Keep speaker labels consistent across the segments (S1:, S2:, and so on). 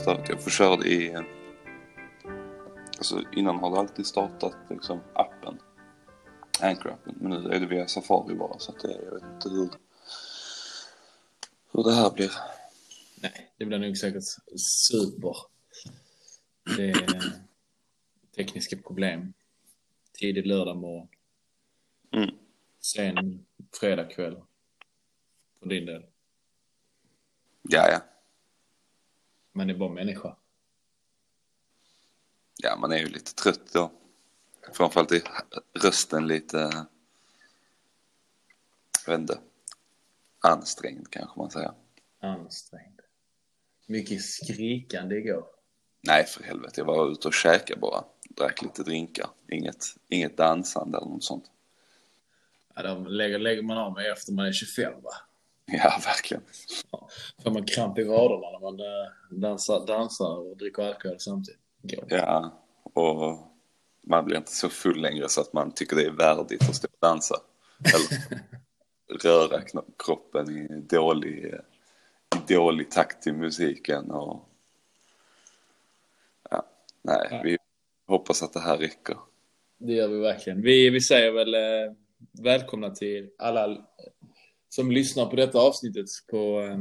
S1: Stört. Jag får köra i... Alltså innan har det alltid startat liksom appen. Anchor-appen. Men nu är det via Safari bara så att det, jag vet inte hur... Hur det här blir.
S2: Nej, det blir nog säkert super. Det är tekniska problem. Tidig lördagmorgon.
S1: Mm.
S2: Sen fredagkväll. För din del.
S1: Ja, ja.
S2: Man är bara människa.
S1: Ja, man är ju lite trött då. Framförallt är rösten lite... Jag vet inte. Ansträngd kanske man säger.
S2: Ansträngd. Mycket skrikande igår.
S1: Nej, för helvete. Jag var ute och käkade bara. Drack lite drinkar. Inget, inget dansande eller något sånt.
S2: Ja, de lägger, lägger man av med efter man är 25 va?
S1: Ja, verkligen.
S2: Får man kramp i vaderna när man eh, dansar, dansar och dricker alkohol samtidigt. Går.
S1: Ja, och man blir inte så full längre så att man tycker det är värdigt att stå och dansa. Eller röra kroppen i dålig, i dålig takt till musiken och... Ja, nej,
S2: Ja.
S1: vi hoppas att det här räcker.
S2: Det gör vi verkligen. Vi, vi säger väl eh, välkomna till alla som lyssnar på detta avsnittet på eh,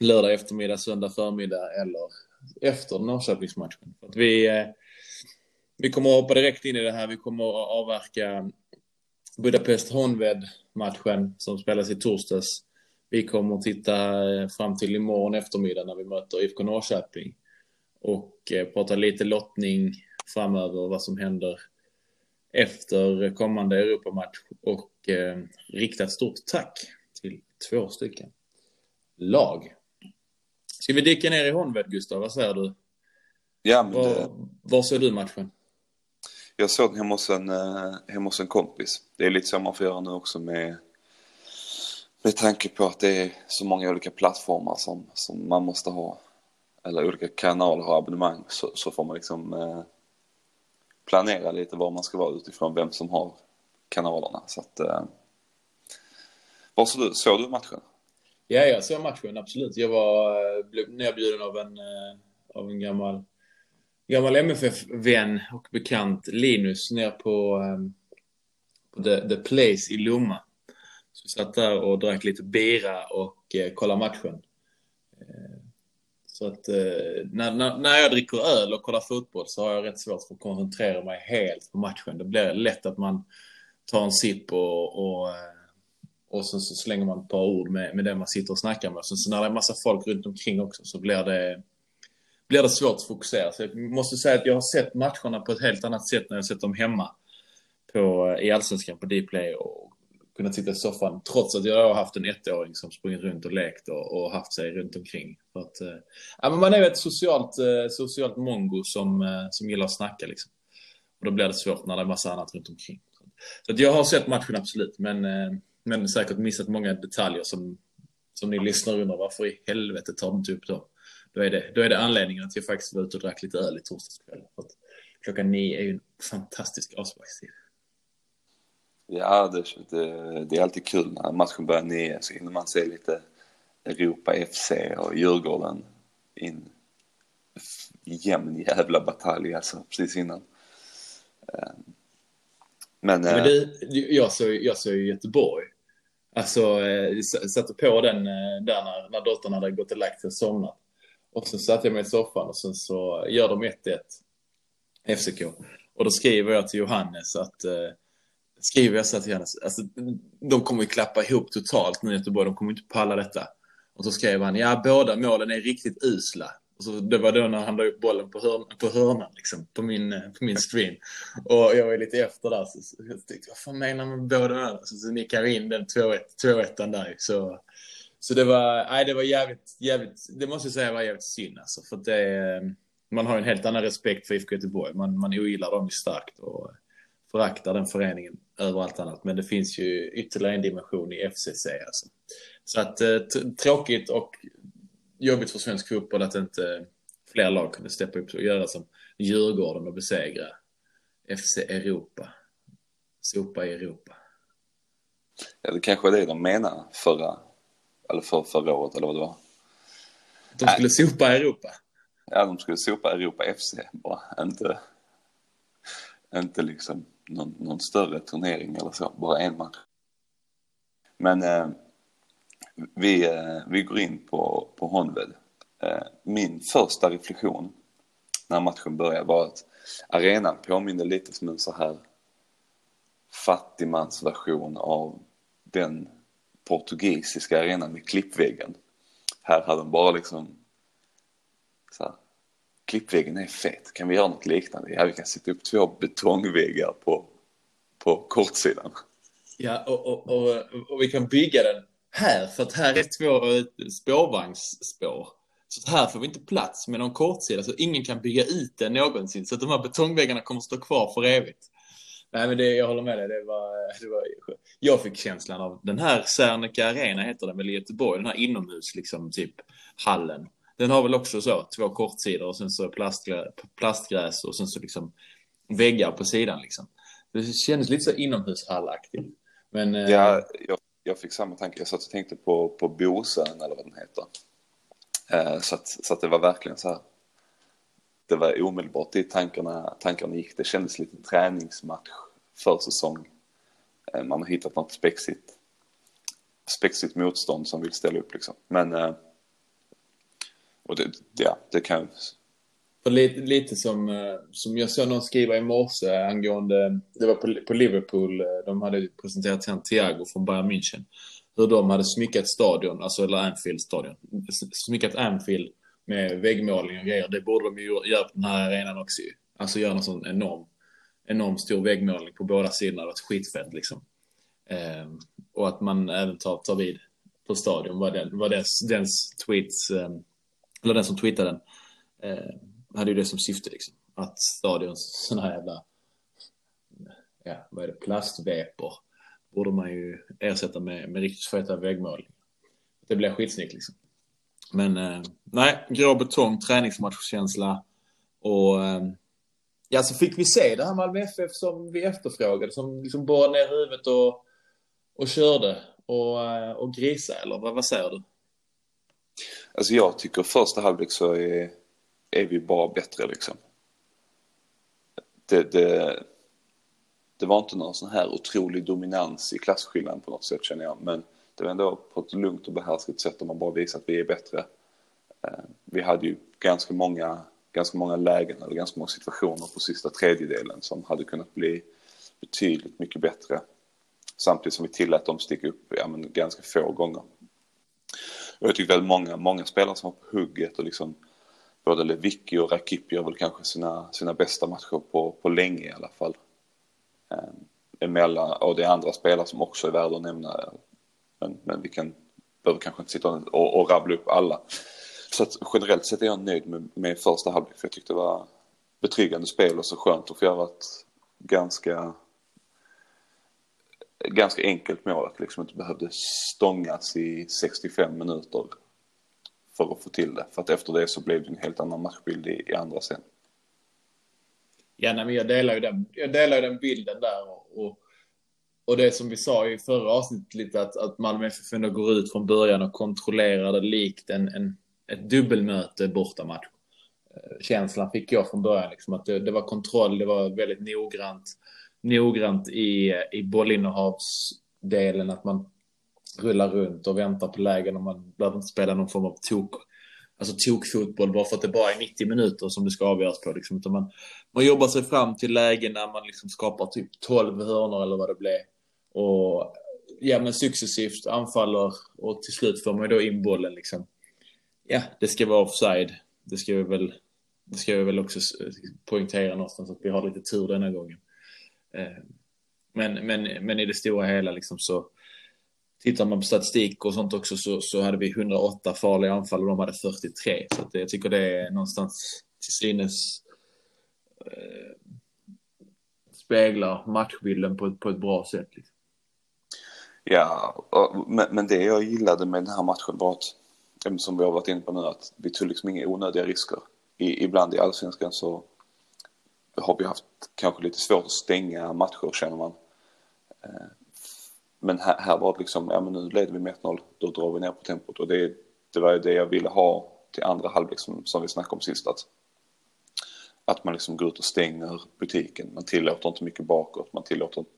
S2: lördag eftermiddag, söndag förmiddag eller efter Norrköpingsmatchen. Att vi, eh, vi kommer att hoppa direkt in i det här. Vi kommer att avverka Budapest Honved-matchen som spelas i torsdags. Vi kommer att titta eh, fram till imorgon eftermiddag när vi möter IFK Norrköping och eh, prata lite lottning framöver och vad som händer efter kommande Europamatch och eh, rikta ett stort tack två stycken lag. Ska vi dyka ner i Honved, Gustav? Vad säger du?
S1: Ja, men det,
S2: Var, var ser du matchen?
S1: jag såg den hemma hos, en, eh, hemma hos en kompis. Det är lite så man får göra nu också med, med tanke på att det är så många olika plattformar som, som man måste ha. Eller olika kanaler och abonnemang. Så, så får man liksom eh, planera lite var man ska vara utifrån vem som har kanalerna. Så att, eh, var såg du, såg du matchen?
S2: Ja, jag såg matchen, absolut. Jag var, eh, blev nerbjuden av en, eh, av en gammal, gammal MFF-vän och bekant, Linus, ner på, ehm, på The, The Place i Lomma. Så vi satt där och drack lite bira och eh, kollade matchen. Eh, så att eh, när, när, när jag dricker öl och kollar fotboll så har jag rätt svårt för att koncentrera mig helt på matchen. Det blir lätt att man tar en sipp och, och, eh, och sen så slänger man ett par ord med, med den man sitter och snackar med. Sen så när det är massa folk runt omkring också så blir det, blir det svårt att fokusera. Så jag måste säga att jag har sett matcherna på ett helt annat sätt när jag sett dem hemma på, i Allsvenskan på Dplay och kunnat sitta i soffan trots att jag har haft en ettåring som sprungit runt och lekt och, och haft sig runt omkring. För att, eh, ja, men man är ju ett socialt, eh, socialt mongo som, eh, som gillar att snacka liksom. Och då blir det svårt när det är massa annat runt omkring. Så att jag har sett matchen absolut, men, men säkert missat många detaljer som, som ni lyssnar undrar varför i helvete tar du inte upp dem? Då är, det, då är det anledningen att jag faktiskt var ute och drack lite öl i torsdags kväll. Klockan nio är ju en fantastisk avsparkstid.
S1: Ja, det, det, det är alltid kul när matchen börjar nio så hinner man se lite Europa FC och Djurgården i en jämn jävla batalj alltså precis innan. Eh, Men,
S2: Men
S1: eh,
S2: du, jag såg, jag såg Göteborg. Alltså, eh, satte på den eh, där när, när dottern hade gått och lagt sig och somnat. Och så satte jag mig i soffan och sen så gör de 1-1 FCK. Och då skriver jag till Johannes att eh, skriver jag så till Johannes, alltså, de kommer ju klappa ihop totalt nu i Göteborg, de kommer inte palla detta. Och så skrev han, ja båda målen är riktigt usla. Och så, det var då när han la upp bollen på, hörn, på hörnan, liksom, på min, eh, på min stream. Och jag var lite efter där, så, så jag tänkte, vad fan menar man med båda målen? Så, så nickade jag in den 2-1, 2-1 där. Så, så det var, nej det var jävligt, jävligt, det måste jag säga var jävligt synd alltså. För att det, eh, man har ju en helt annan respekt för IFK Göteborg. Man, man ogillar dem ju starkt och föraktar den föreningen över allt annat. Men det finns ju ytterligare en dimension i FCC alltså. Så att eh, tråkigt och jobbigt för svensk fotboll att inte fler lag kunde steppa upp och göra som Djurgården och besegra FC Europa. Sopa i Europa.
S1: ja, det kanske är det de menar förra, eller för, förra året eller vad det var.
S2: De skulle sopa Europa.
S1: Ja, de skulle sopa Europa FC bara. Inte, inte liksom någon, någon större turnering eller så. Bara en match. Men eh, vi, eh, vi går in på, på Honved. Eh, min första reflektion när matchen började var att arenan påminner lite som en så här fattigmansversion av den portugisiska arenan med klippväggen. Här hade de bara liksom så här, klippväggen är fet, kan vi göra något liknande? Ja, vi kan sätta upp två betongväggar på, på kortsidan.
S2: Ja, och, och, och, och vi kan bygga den här, för att här är två eh, spårvagnsspår. Så här får vi inte plats med någon kortsida, så ingen kan bygga ut den någonsin. Så att de här betongväggarna kommer att stå kvar för evigt. Nej, men det, jag håller med dig. Det var, det var, jag fick känslan av den här Serneke Arena, heter den väl i Göteborg, den här inomhus, liksom typ hallen. Den har väl också så, två kortsidor och sen så plastgrä, plastgräs och sen så liksom väggar på sidan liksom. Det kändes lite så inomhushallaktigt. Men,
S1: eh, ja, jag, jag fick samma tanke. Jag satt och tänkte på, på Bosön eller vad den heter. Eh, så, att, så att det var verkligen så här. Det var omedelbart dit tankarna, tankarna gick. Det kändes lite träningsmatch för säsong. Eh, man har hittat något spexigt, spexigt motstånd som vill ställa upp liksom. Men eh, och det, ja, det kan
S2: för lite, lite som, eh, som jag såg någon skriva i morse angående, det var på, på Liverpool, eh, de hade presenterat Santiago från Bayern München. Hur de hade smyckat stadion, alltså eller Anfield stadion, smyckat Anfield med väggmålning och grejer. Det borde de ju göra på den här arenan också ju. Alltså göra någon sån enorm, enorm stor väggmålning på båda sidorna. Det var skitfett liksom. Ehm, och att man även tar, tar vid på stadion var, den, var dens, dens tweets, ehm, eller den som tweetade den. Ehm, hade ju det som syfte liksom. Att stadions sådana här jävla, ja vad är det, plastvepor borde man ju ersätta med, med riktigt feta väggmål. Det blir skitsnyggt liksom. Men eh, nej, grå betong, träningsmatchkänsla och eh, ja, så fick vi se det här Malmö FF som vi efterfrågade, som liksom borrade ner huvudet och, och körde och, eh, och grisa, eller vad, vad säger du?
S1: Alltså jag tycker första halvlek så är är vi bara bättre liksom. Det, det, det var inte någon sån här otrolig dominans i klasskillnaden på något sätt känner jag. Men det var ändå på ett lugnt och behärskat sätt om man bara visar att vi är bättre. Eh, vi hade ju ganska många, ganska många lägen eller ganska många situationer på sista tredjedelen som hade kunnat bli betydligt mycket bättre. Samtidigt som vi tillät dem sticka upp ja, men ganska få gånger. Och jag tycker väldigt många, många spelare som var på hugget och liksom både Lewicki och Rakip gör väl kanske sina, sina bästa matcher på, på länge i alla fall. Ehm, emellan, och det är andra spelare som också är värda att nämna. Men, men vi kan, behöver kanske inte sitta och, och rabbla upp alla. Så att generellt sett är jag nöjd med, med första halvlek för jag tyckte det var betryggande spel och så skönt att få göra ett ganska ganska enkelt mål att liksom inte behövde stångas i 65 minuter för att få till det. För att efter det så blev det en helt annan matchbild i, i andra sen.
S2: Ja, nej, men jag delar ju den, jag delar ju den bilden där. Och, och, och det som vi sa i förra avsnittet lite att, att Malmö FF ändå går ut från början och kontrollerar det likt en, en, ett dubbelmöte bortamatch. Eh, känslan fick jag från början liksom att det, det var kontroll, det var väldigt noggrant, noggrant i, i bollinnehavsdelen att man rullar runt och väntar på lägen och man behöver inte spela någon form av tok, alltså tokfotboll bara för att det bara är 90 minuter som det ska avgöras på. Liksom. Utan man, man jobbar sig fram till lägen när man liksom skapar typ 12 hörnor eller vad det blir. Och ja, men successivt anfaller och till slut får man ju då in bollen liksom. Ja, det ska vara offside. Det ska vi väl, det ska vi väl också poängtera någonstans att vi har lite tur denna gången. Eh, men, men, men i det stora hela liksom så Tittar man på statistik och sånt också så, så hade vi 108 farliga anfall och de hade 43. Så att jag tycker det är någonstans till synes eh, speglar matchbilden på, på ett bra sätt. Liksom.
S1: Ja, och, men, men det jag gillade med den här matchen var att, som vi har varit inne på nu, att vi tog liksom inga onödiga risker. I, ibland i allsvenskan så har vi haft kanske lite svårt att stänga matcher känner man. Eh, men här, här var det liksom, ja men nu leder vi med 1-0, då drar vi ner på tempot och det, det var ju det jag ville ha till andra halvlek som, som vi snackade om sist. Att, att man liksom går ut och stänger butiken. Man tillåter inte mycket bakåt. Man tillåter inte,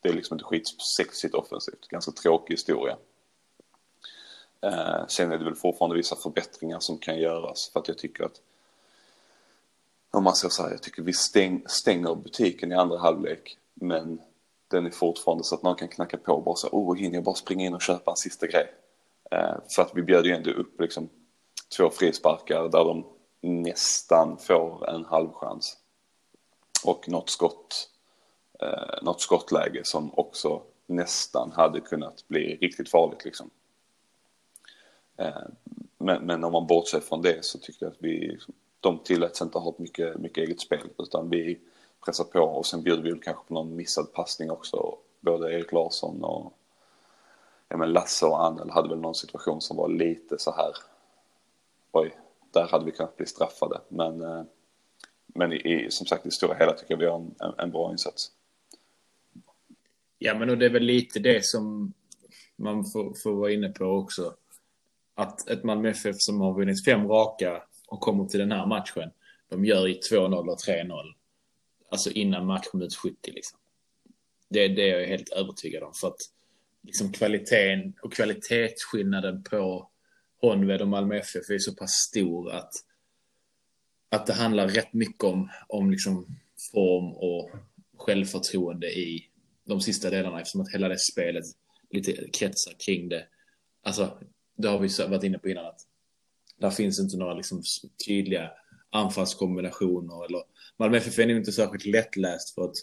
S1: det är liksom inte skitsexigt offensivt. Ganska tråkig historia. Eh, sen är det väl fortfarande vissa förbättringar som kan göras för att jag tycker att om man ska säga, jag tycker vi stäng, stänger butiken i andra halvlek men den är fortfarande så att någon kan knacka på och bara så oh hinner jag bara springa in och köpa en sista grej. Eh, för att vi bjöd ju ändå upp liksom två frisparkar där de nästan får en halvchans. Och något skott, eh, något skottläge som också nästan hade kunnat bli riktigt farligt liksom. Eh, men, men om man bortser från det så tycker jag att vi, de tilläts inte ha mycket, mycket eget spel utan vi pressa på och sen bjuder vi kanske på någon missad passning också. Både Erik Larsson och ja, men Lasse och Annel hade väl någon situation som var lite så här. Oj, där hade vi kunnat bli straffade. Men, eh, men i, som sagt i stora hela tycker jag vi har en, en, en bra insats.
S2: Ja, men det är väl lite det som man får, får vara inne på också att ett Malmö FF som har vunnit fem raka och kommer till den här matchen, de gör i 2-0 och 3-0. Alltså innan matchminut 70 liksom. Det, det är jag helt övertygad om. För att liksom kvaliteten och kvalitetsskillnaden på Honved och Malmö FF är så pass stor att, att det handlar rätt mycket om, om liksom form och självförtroende i de sista delarna eftersom att hela det spelet lite kretsar kring det. Alltså det har vi varit inne på innan att där finns inte några liksom tydliga anfallskombinationer eller Malmö FF är nog inte särskilt lättläst för ett,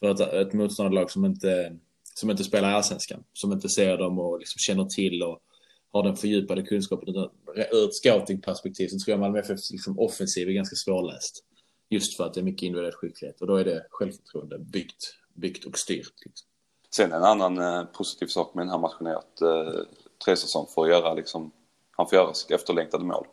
S2: för ett, ett motståndarlag som inte, som inte spelar i allsvenskan. Som inte ser dem och liksom känner till och har den fördjupade kunskapen. Ur ett scoutingperspektiv så tror jag Malmö FFs liksom offensiv är ganska svårläst. Just för att det är mycket individuell skicklighet och då är det självförtroende byggt, byggt och styrt. Liksom.
S1: Sen en annan eh, positiv sak med den här matchen är att eh, Trestason får göra liksom, han får göra efterlängtade mål.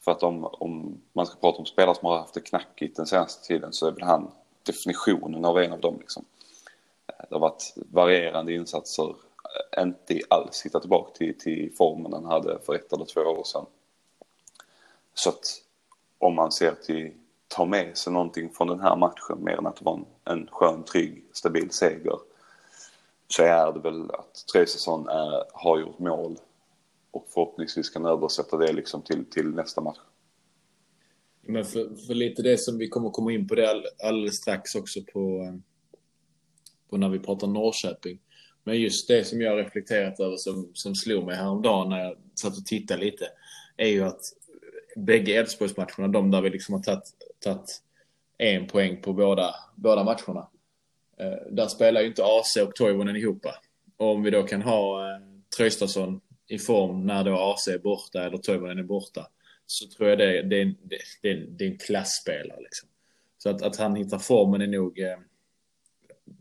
S1: För att om, om man ska prata om spelare som har haft det knackigt den senaste tiden så är väl han definitionen av en av dem liksom. Det har varit varierande insatser, inte alls hitta tillbaka till, till formen han hade för ett eller två år sedan. Så att om man ser till ta med sig någonting från den här matchen mer än att det var en, en skön, trygg, stabil seger så är det väl att Traustason har gjort mål och förhoppningsvis kan översätta det liksom till, till nästa match.
S2: Men för, för lite det som vi kommer komma in på det all, alldeles strax också på, på när vi pratar Norrköping. Men just det som jag reflekterat över som, som slog mig häromdagen när jag satt och tittade lite är ju att bägge Elfsborgsmatcherna, de där vi liksom har tagit, tagit en poäng på båda, båda matcherna. Eh, där spelar ju inte AC och Toivonen ihop. Och om vi då kan ha eh, Tröstason i form när då AC är borta eller Toivonen är borta så tror jag det, det, det, det, det är en klassspelare. Liksom. Så att, att han hittar formen är nog eh,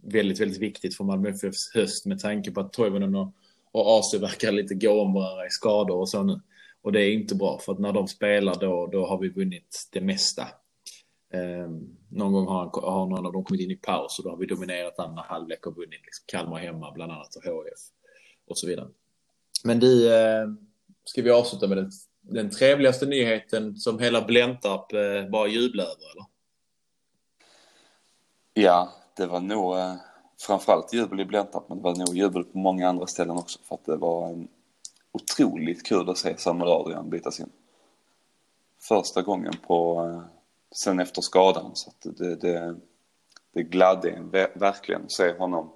S2: väldigt, väldigt viktigt för Malmö FFs höst med tanke på att Toivonen och, och AC verkar lite gå om varandra i skador och så nu. Och det är inte bra för att när de spelar då, då har vi vunnit det mesta. Eh, någon gång har, har någon av dem kommit in i paus och då har vi dominerat andra halvlek och vunnit. Liksom Kalmar hemma bland annat och HF och så vidare. Men du, eh, ska vi avsluta med den, den trevligaste nyheten som hela Blentarp eh, bara jublar över eller?
S1: Ja, det var nog eh, framförallt jubel i Blentarp men det var nog jubel på många andra ställen också för att det var en otroligt kul att se Samuel Adrian bytas in. Första gången på eh, sen efter skadan. Så att det, det, det gladde en verkligen att se honom,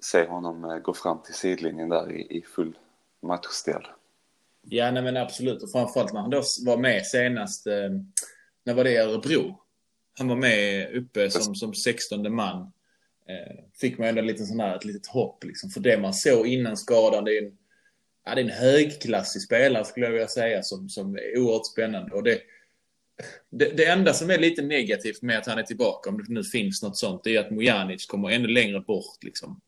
S1: se honom eh, gå fram till sidlinjen där i, i full matchställ.
S2: Ja, nej men absolut. Och framförallt när han då var med senast, eh, när var det i Örebro? Han var med uppe som, som 16 man. Eh, fick man ändå lite sån här, ett litet hopp liksom. För det man såg innan skadan, det är en, ja, det är en högklassig spelare skulle jag vilja säga som, som är oerhört spännande. Och det, det, det, enda som är lite negativt med att han är tillbaka, om det nu finns något sånt, det är att Mojanic kommer ännu längre bort. Liksom.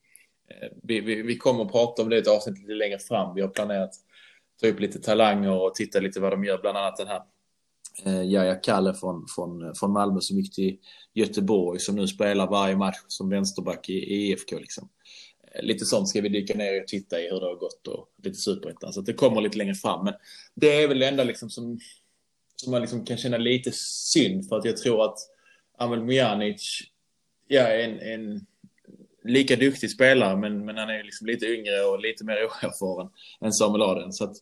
S2: Eh, vi, vi, vi, kommer att prata om det i ett avsnitt lite längre fram. Vi har planerat att ta upp lite talanger och titta lite vad de gör. Bland annat den här eh, Jaja Kalle från, från, från Malmö som gick till Göteborg som nu spelar varje match som vänsterback i, i IFK. Liksom. Eh, lite sånt ska vi dyka ner och titta i hur det har gått och lite superettan. Så att det kommer lite längre fram. Men det är väl det enda liksom som, som man liksom kan känna lite synd för att jag tror att Amel Mijanic ja, är en, en lika duktig spelare men, men han är liksom lite yngre och lite mer oerfaren än Samuel Adrian. Så att,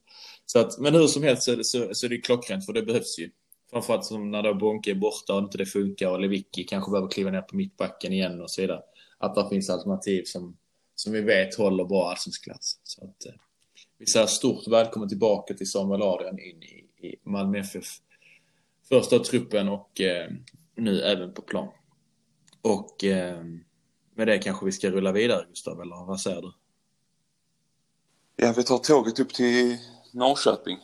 S2: så att, men hur som helst så, så, så är det klockrent för det behövs ju. Framförallt som när då Bonke är borta och inte det funkar och Lewicki kanske behöver kliva ner på mittbacken igen och så vidare. Att det finns alternativ som, som vi vet håller bra allsvensk klass. Så att, eh, vi säger stort välkommen tillbaka till Samuel Adrian in i, i Malmö FF. Första truppen och eh, nu även på plan. Och eh, med det kanske vi ska rulla vidare Gustav, eller vad säger du?
S1: Ja, vi tar tåget upp till Norrköping.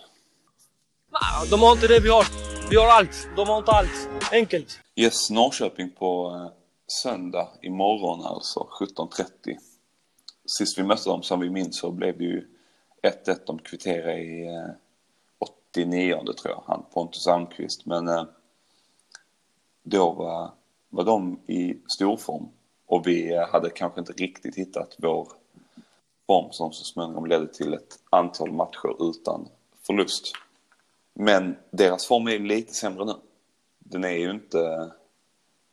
S3: De har inte det vi har. Vi har allt. De har inte allt. Enkelt.
S1: Yes, Norrköping på eh, söndag imorgon alltså, 17.30. Sist vi mötte dem som vi minns så blev det ju 1-1. De kvitterade i eh, 89 tror jag, han Pontus Almqvist. Men eh, då var, var de i storform och vi hade kanske inte riktigt hittat vår form som så småningom ledde till ett antal matcher utan förlust. Men deras form är lite sämre nu. Den är ju inte...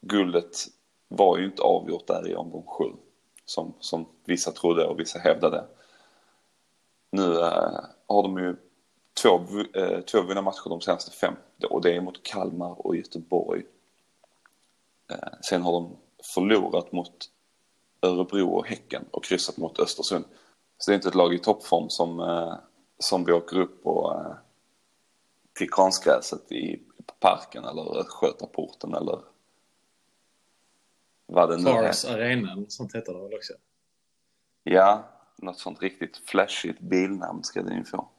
S1: Guldet var ju inte avgjort där i omgång sju. Som, som vissa trodde och vissa hävdade. Nu äh, har de ju två, äh, två vunna matcher de senaste fem. Och det är mot Kalmar och Göteborg. Äh, sen har de förlorat mot Örebro och Häcken och kryssat mot Östersund. Så det är inte ett lag i toppform som, som vi åker upp och till konstgräset i, parken eller Skötaporten eller vad det nu
S2: Cars Arena, sånt heter det väl också?
S1: Ja, något sånt riktigt flashigt bilnamn ska den ju få.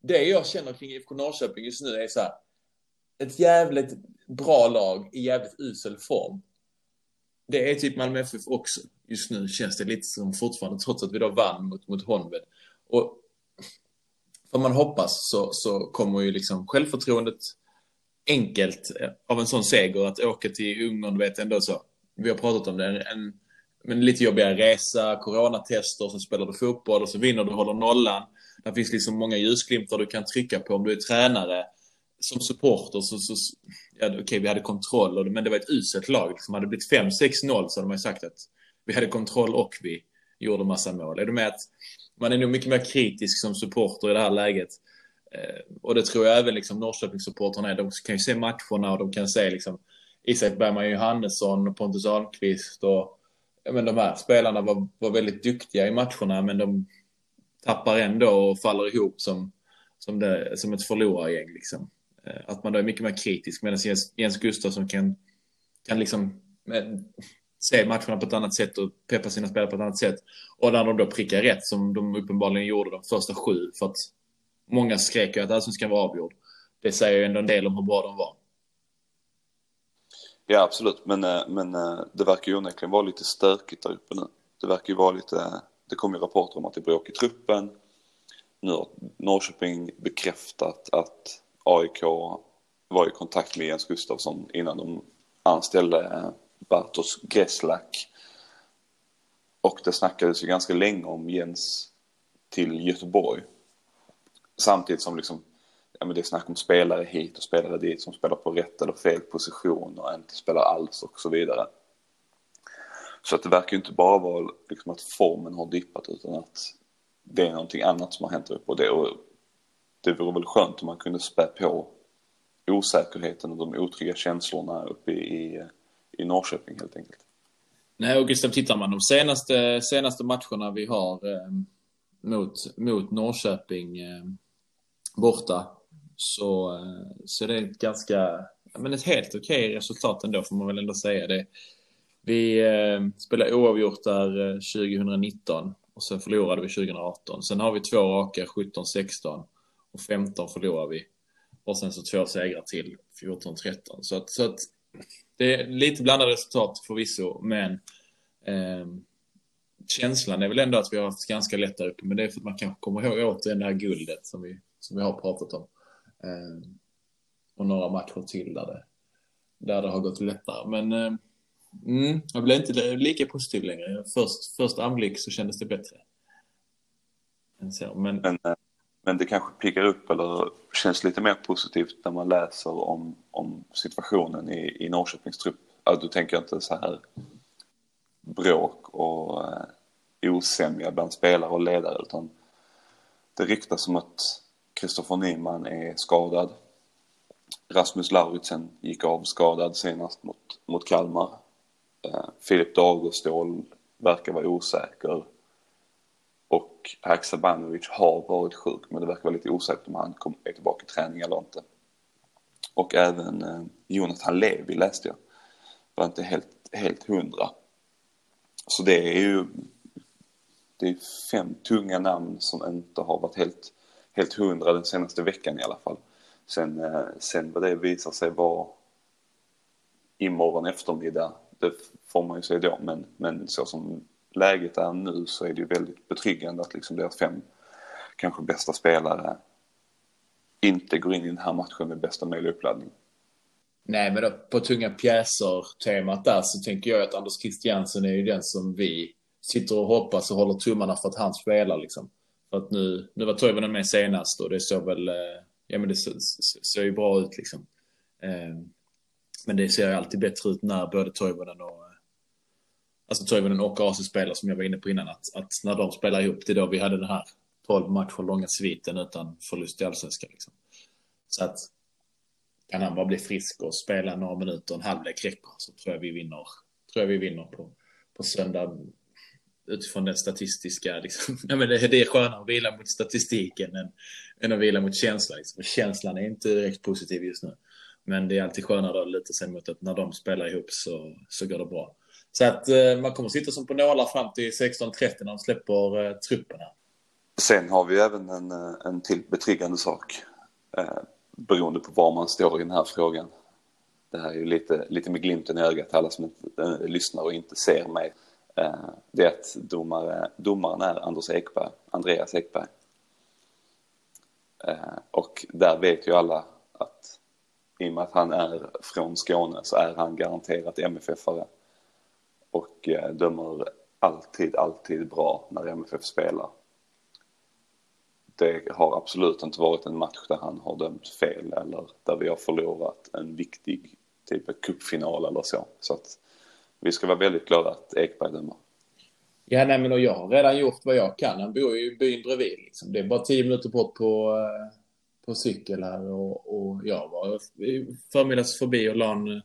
S2: Det jag känner kring IFK Norrköping just nu är så här. Ett jävligt bra lag i jävligt usel form. Det är typ Malmö FF också. Just nu känns det lite som fortfarande, trots att vi då vann mot, mot Honved. Och om man hoppas så, så kommer ju liksom självförtroendet enkelt eh, av en sån seger att åka till Ungern, vet ändå så. Vi har pratat om det. En, men lite jobbigare resa, coronatester, så spelar du fotboll och så vinner du, håller nollan. Det finns liksom många ljusglimtar du kan trycka på om du är tränare. Som supporter så, så okej, okay, vi hade kontroll, men det var ett uselt lag. Liksom, hade det blivit 5-6-0 så hade man ju sagt att vi hade kontroll och vi gjorde massa mål. Är du med att man är nog mycket mer kritisk som supporter i det här läget. Eh, och det tror jag även liksom Norrköpingssupportrarna är. De kan ju se matcherna och de kan se liksom Isak Bergman Johannesson och Pontus Ahlqvist och men de här spelarna var, var väldigt duktiga i matcherna men de tappar ändå och faller ihop som, som, det, som ett förlorargäng. Liksom. Eh, att man då är mycket mer kritisk medan Jens, Jens Gustafsson kan, kan liksom eh, se matcherna på ett annat sätt och peppa sina spelare på ett annat sätt. Och när de då prickar rätt, som de uppenbarligen gjorde de första sju, för att många skrek ju att allsvenskan var avgjord. Det säger ju ändå en del om hur bra de var.
S1: Ja, absolut. Men, eh, men det verkar ju onekligen vara lite stökigt där uppe nu. Det verkar ju vara lite... Det kom ju rapporter om att det är bråk i truppen. Nu har Norrköping bekräftat att AIK var i kontakt med Jens Gustafsson innan de anställde eh, Bartosz Greslak. Och det snackades ju ganska länge om Jens till Göteborg. Samtidigt som liksom, ja men det är snack om spelare hit och spelare dit som spelar på rätt eller fel position och inte spelar alls och så vidare. Så att det verkar ju inte bara vara liksom att formen har dippat utan att det är någonting annat som har hänt upp och det. Och det vore väl skönt om man kunde spä på osäkerheten och de otrygga känslorna uppe i, i i Norrköping helt enkelt.
S2: Nej, och Gustav, tittar man de senaste, senaste matcherna vi har eh, mot, mot Norrköping eh, borta så, eh, så det är ett ganska, men ett helt okej resultat ändå får man väl ändå säga. det. Vi eh, spelade oavgjort där eh, 2019 och sen förlorade vi 2018. Sen har vi två raka, 17-16 och 15 förlorar vi. Och sen så två segrar till, 14-13. Så att, så att det är lite blandade resultat förvisso, men eh, känslan är väl ändå att vi har haft ganska lätt där uppe. Men det är för att man kanske kommer ihåg återigen det här guldet som vi, som vi har pratat om. Eh, och några matcher till där det, där det har gått lättare. Men eh, Mm, jag blev inte lika positiv längre. Först, först anblick så kändes det bättre. Än så, men...
S1: Men, eh, men det kanske piggar upp eller känns lite mer positivt när man läser om, om situationen i, i Norrköpings trupp. Alltså du tänker inte så här bråk och eh, osämja bland spelare och ledare utan det ryktas om att Kristoffer Nyman är skadad. Rasmus Lauritsen gick av skadad senast mot, mot Kalmar. Eh, Filip Dagerstål verkar vara osäker. Och Haksabanovic har varit sjuk men det verkar vara lite osäkert om han kom, är tillbaka i träning eller inte. Och även eh, Jonathan Levi läste jag. Var inte helt, helt hundra. Så det är ju det är fem tunga namn som inte har varit helt, helt hundra den senaste veckan i alla fall. Sen, eh, sen vad det visar sig vara imorgon eftermiddag, det får man ju se då. Men, men så som läget är nu så är det ju väldigt betryggande att liksom deras fem kanske bästa spelare inte går in i den här matchen med bästa möjliga uppladdning.
S2: Nej, men då, på tunga pjäser-temat där så tänker jag att Anders Christiansen är ju den som vi sitter och hoppas och håller tummarna för att han spelar liksom. För att nu, nu var Toivonen med senast och det såg väl, eh, ja men det ser ju bra ut liksom. Eh, men det ser ju alltid bättre ut när både Toivonen och alltså Toivonen och AC-spelare som jag var inne på innan att, att när de spelar ihop det är då vi hade den här 12 matcher långa sviten utan förlust i allsvenskan liksom. Så att kan han bara bli frisk och spela några minuter, en halvlek räcker så tror jag vi vinner, tror jag vi vinner på, på söndag utifrån den statistiska, liksom. ja, men det, det är skönare att vila mot statistiken än, än att vila mot känslan. Liksom. Känslan är inte direkt positiv just nu. Men det är alltid skönare att luta sig mot att när de spelar ihop så, så går det bra. Så att eh, man kommer sitta som på nålar fram till 16.30 när de släpper eh, trupperna.
S1: Sen har vi även en, eh, en till betryggande sak. Eh, beroende på var man står i den här frågan. Det här är ju lite, lite med glimten i ögat till alla som inte, äh, lyssnar och inte ser mig. Eh, det är att domare, domaren är Anders Ekberg, Andreas Ekberg. Eh, och där vet ju alla att i och med att han är från Skåne så är han garanterat MFF-are. Och eh, dömer alltid, alltid bra när MFF spelar. Det har absolut inte varit en match där han har dömt fel eller där vi har förlorat en viktig typ av cupfinal eller så. Så att vi ska vara väldigt glada att Ekberg dömer.
S2: Ja, nej, men och jag har redan gjort vad jag kan. Han bor ju i byn bredvid. Liksom. Det är bara tio minuter bort på, eh, på cykel här. Och, och jag var förmiddags förbi och la en,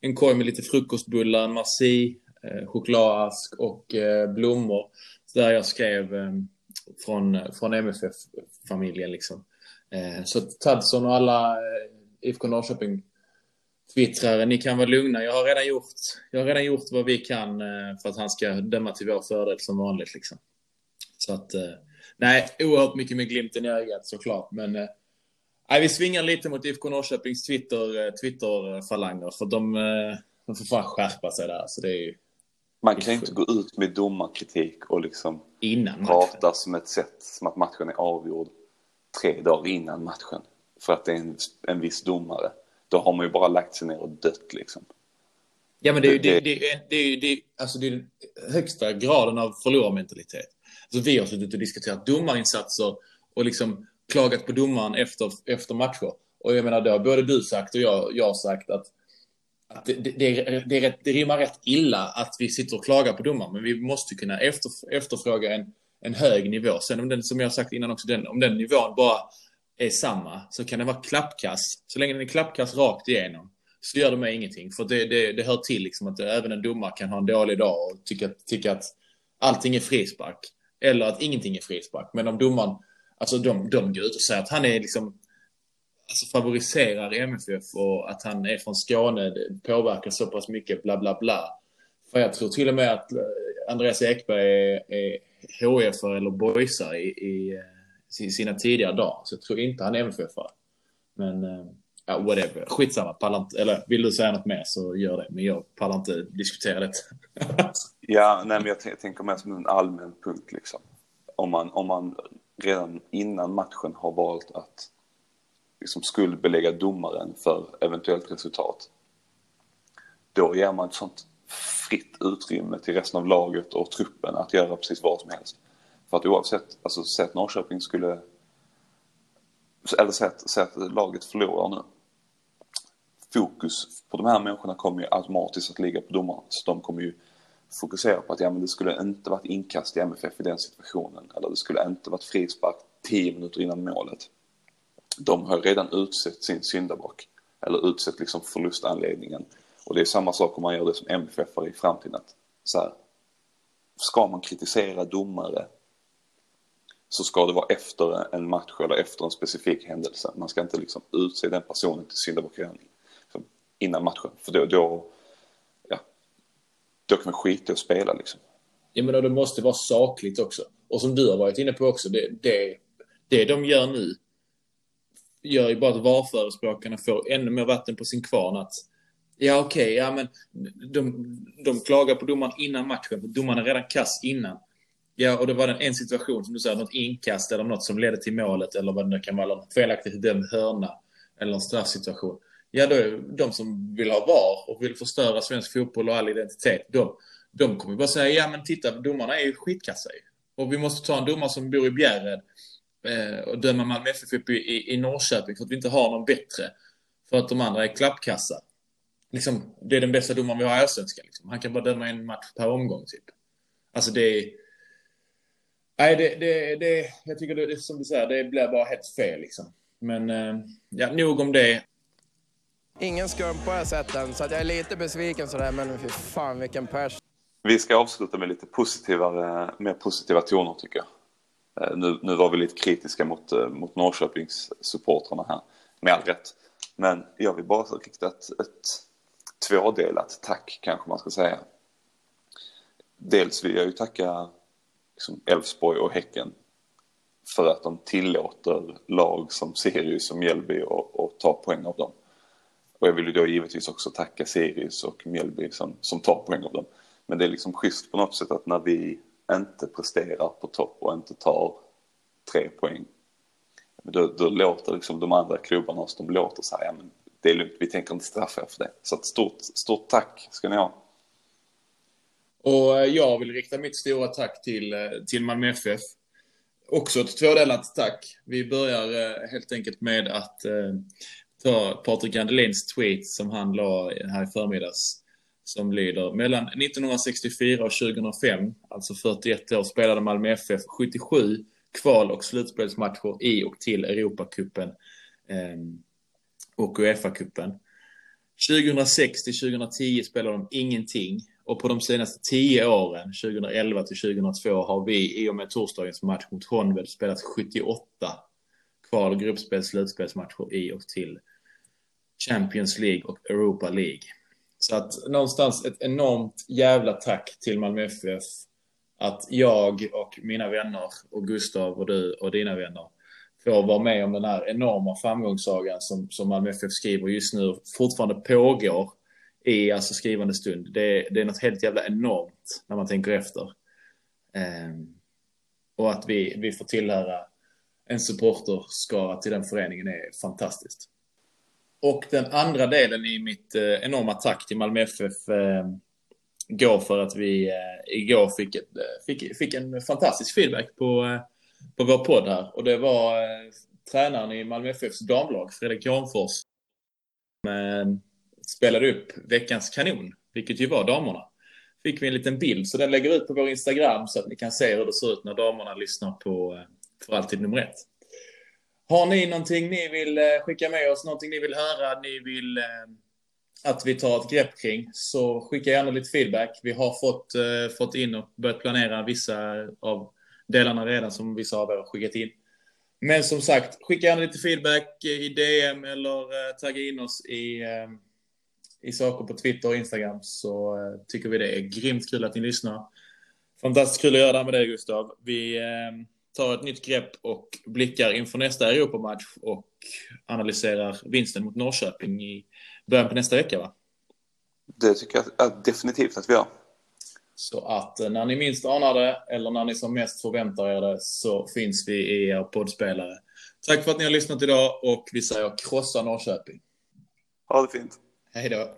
S2: en korg med lite frukostbullar, en marsi, Eh, chokladask och eh, blommor. Där jag skrev eh, från, från MFF-familjen. Liksom. Så Tadson och alla IFK Norrköping twittrare, ni kan vara lugna. Jag har redan gjort, jag har redan gjort vad vi kan för att han ska döma till vår fördel som vanligt. Liksom. Så att, nej, oerhört mycket med glimten i ögat såklart. Men nej, vi svingar lite mot IFK Norrköpings Twitter, Twitter-falanger. För de, de får fan skärpa sig där. Så det är ju,
S1: man kan ju inte gå ut med domarkritik och liksom
S2: innan
S1: prata som ett sätt som att matchen är avgjord tre dagar innan matchen. För att det är en, en viss domare då har man ju bara lagt sig ner och dött liksom.
S2: Ja, men det är ju det, det, det, det, alltså det är den högsta graden av förlorarmentalitet. Alltså vi har suttit och diskuterat domarinsatser och liksom klagat på domaren efter, efter matcher. Och jag menar, det har både du sagt och jag, jag sagt att, att det, det, det, det, det rimmar rätt illa att vi sitter och klagar på domaren. Men vi måste kunna efter, efterfråga en, en hög nivå. Sen om den, som jag sagt innan också, den, om den nivån bara är samma så kan den vara klappkass. Så länge den är klappkass rakt igenom så gör det mig ingenting. För det, det, det hör till liksom att även en domare kan ha en dålig dag och tycka, tycka att allting är frispark. Eller att ingenting är frispark. Men om domaren, alltså de, de går ut och säger att han är liksom alltså favoriserar MFF och att han är från Skåne påverkar så pass mycket bla bla bla. För jag tror till och med att eh, Andreas Ekberg är, är HF eller boysar i, i eh, sina tidigare dagar. Så jag tror inte han är MFF-are. Men eh, ja, whatever. Skitsamma. Pallar inte, eller vill du säga något mer så gör det. Men jag pallar inte diskutera det.
S1: ja, nej, men jag tänker mer som en allmän punkt liksom. Om man, om man redan innan matchen har valt att liksom skuldbelägga domaren för eventuellt resultat. Då ger man ett sånt fritt utrymme till resten av laget och truppen att göra precis vad som helst. För att oavsett, alltså säg att Norrköping skulle, eller säg att, säg att laget förlorar nu. Fokus på de här människorna kommer ju automatiskt att ligga på domarna. Så de kommer ju fokusera på att ja, men det skulle inte varit inkast i MFF i den situationen. Eller det skulle inte varit frispark 10 minuter innan målet. De har redan utsett sin syndabock. Eller utsett liksom förlustanledningen. Och det är samma sak om man gör det som MFF i framtiden. Att så här, ska man kritisera domare så ska det vara efter en match eller efter en specifik händelse. Man ska inte liksom utse den personen till syndabock innan matchen. För då, då, ja, då kan man skita i att spela liksom.
S2: Ja men det måste vara sakligt också. Och som du har varit inne på också, det, det, det de gör nu gör ju bara att VAR-förespråkarna får ännu mer vatten på sin kvarn. Att, ja okej, okay, ja men de, de klagar på domaren innan matchen. För domaren är redan kass innan. Ja, och då var det en situation som du säger, något inkast eller något som ledde till målet eller vad det nu kan vara. Något felaktigt dömd hörna eller en straffsituation. Ja, då är de som vill ha VAR och vill förstöra svensk fotboll och all identitet. De, de kommer bara säga, ja men titta, domarna är ju skitkassa ju. Och vi måste ta en domare som bor i Bjärred eh, och döma Malmö FF upp i, i Norrköping för att vi inte har någon bättre. För att de andra är klappkassa. Liksom, det är den bästa domaren vi har i Allsvenskan. Liksom. Han kan bara döma en match per omgång, typ. Alltså det är... Nej, det, det, det, jag tycker det, som du säger, det blir bara helt fel liksom. Men eh, ja, nog om det.
S4: Ingen skumpa har jag sett än, så att jag är lite besviken sådär, men fy fan vilken pers.
S1: Vi ska avsluta med lite positivare, mer positiva toner tycker jag. Eh, nu, nu var vi lite kritiska mot, eh, mot Norrköpings supportrarna här, med all rätt. Men jag vill bara rikta ett, ett tvådelat tack kanske man ska säga. Dels vill jag ju tacka liksom Elfsborg och Häcken för att de tillåter lag som Sirius och Mjällby att ta poäng av dem. Och jag vill ju då givetvis också tacka Sirius och Mjällby som, som tar poäng av dem. Men det är liksom schysst på något sätt att när vi inte presterar på topp och inte tar tre poäng. Då, då låter liksom de andra klubbarna oss, de låter så här, ja men det är lugnt, vi tänker inte straffa er för det. Så stort, stort tack ska ni ha.
S2: Och eh, jag vill rikta mitt stora tack till, eh, till Malmö FF. Också ett tvådelat tack. Vi börjar eh, helt enkelt med att ta Patrik Andelins tweet som han la här i förmiddags. Som lyder mellan 1964 och 2005, alltså 41 år, spelade Malmö FF 77 kval och slutspelsmatcher i och till Europacupen eh, och Uefa-cupen. 2006 till 2010 spelade de ingenting och på de senaste 10 åren, 2011 till 2002, har vi i och med torsdagens match mot Honved spelat 78 kval och gruppspels slutspelsmatcher i och till Champions League och Europa League. Så att någonstans ett enormt jävla tack till Malmö FF. Att jag och mina vänner och Gustav och du och dina vänner får vara med om den här enorma framgångssagan som, som Malmö FF skriver just nu fortfarande pågår i alltså skrivande stund. Det, det är något helt jävla enormt när man tänker efter. Um, och att vi, vi får tillhöra en supporterskara till den föreningen är fantastiskt. Och den andra delen i mitt eh, enorma tack till Malmö FF eh, går för att vi eh, igår fick, ett, eh, fick, fick en fantastisk feedback på, eh, på vår podd här. Och det var eh, tränaren i Malmö FFs damlag, Fredrik Granfors, som eh, spelade upp veckans kanon, vilket ju var damerna. Fick vi en liten bild, så den lägger ut på vår Instagram så att ni kan se hur det ser ut när damerna lyssnar på eh, För alltid nummer ett. Har ni någonting ni vill eh, skicka med oss, någonting ni vill höra, ni vill eh, att vi tar ett grepp kring, så skicka gärna lite feedback. Vi har fått, eh, fått in och börjat planera vissa av delarna redan som vissa av er har skickat in. Men som sagt, skicka gärna lite feedback i DM eller tagga in oss i, i saker på Twitter och Instagram så tycker vi det är grymt kul att ni lyssnar. Fantastiskt kul att göra det här med dig Gustav. Vi tar ett nytt grepp och blickar inför nästa Europamatch och analyserar vinsten mot Norrköping i början på nästa vecka, va?
S1: Det tycker jag definitivt att vi gör.
S2: Så att eh, när ni minst anar det, eller när ni som mest förväntar er det, så finns vi i er poddspelare. Tack för att ni har lyssnat idag och vi säger krossa Norrköping.
S1: Ha det fint.
S2: Hej då.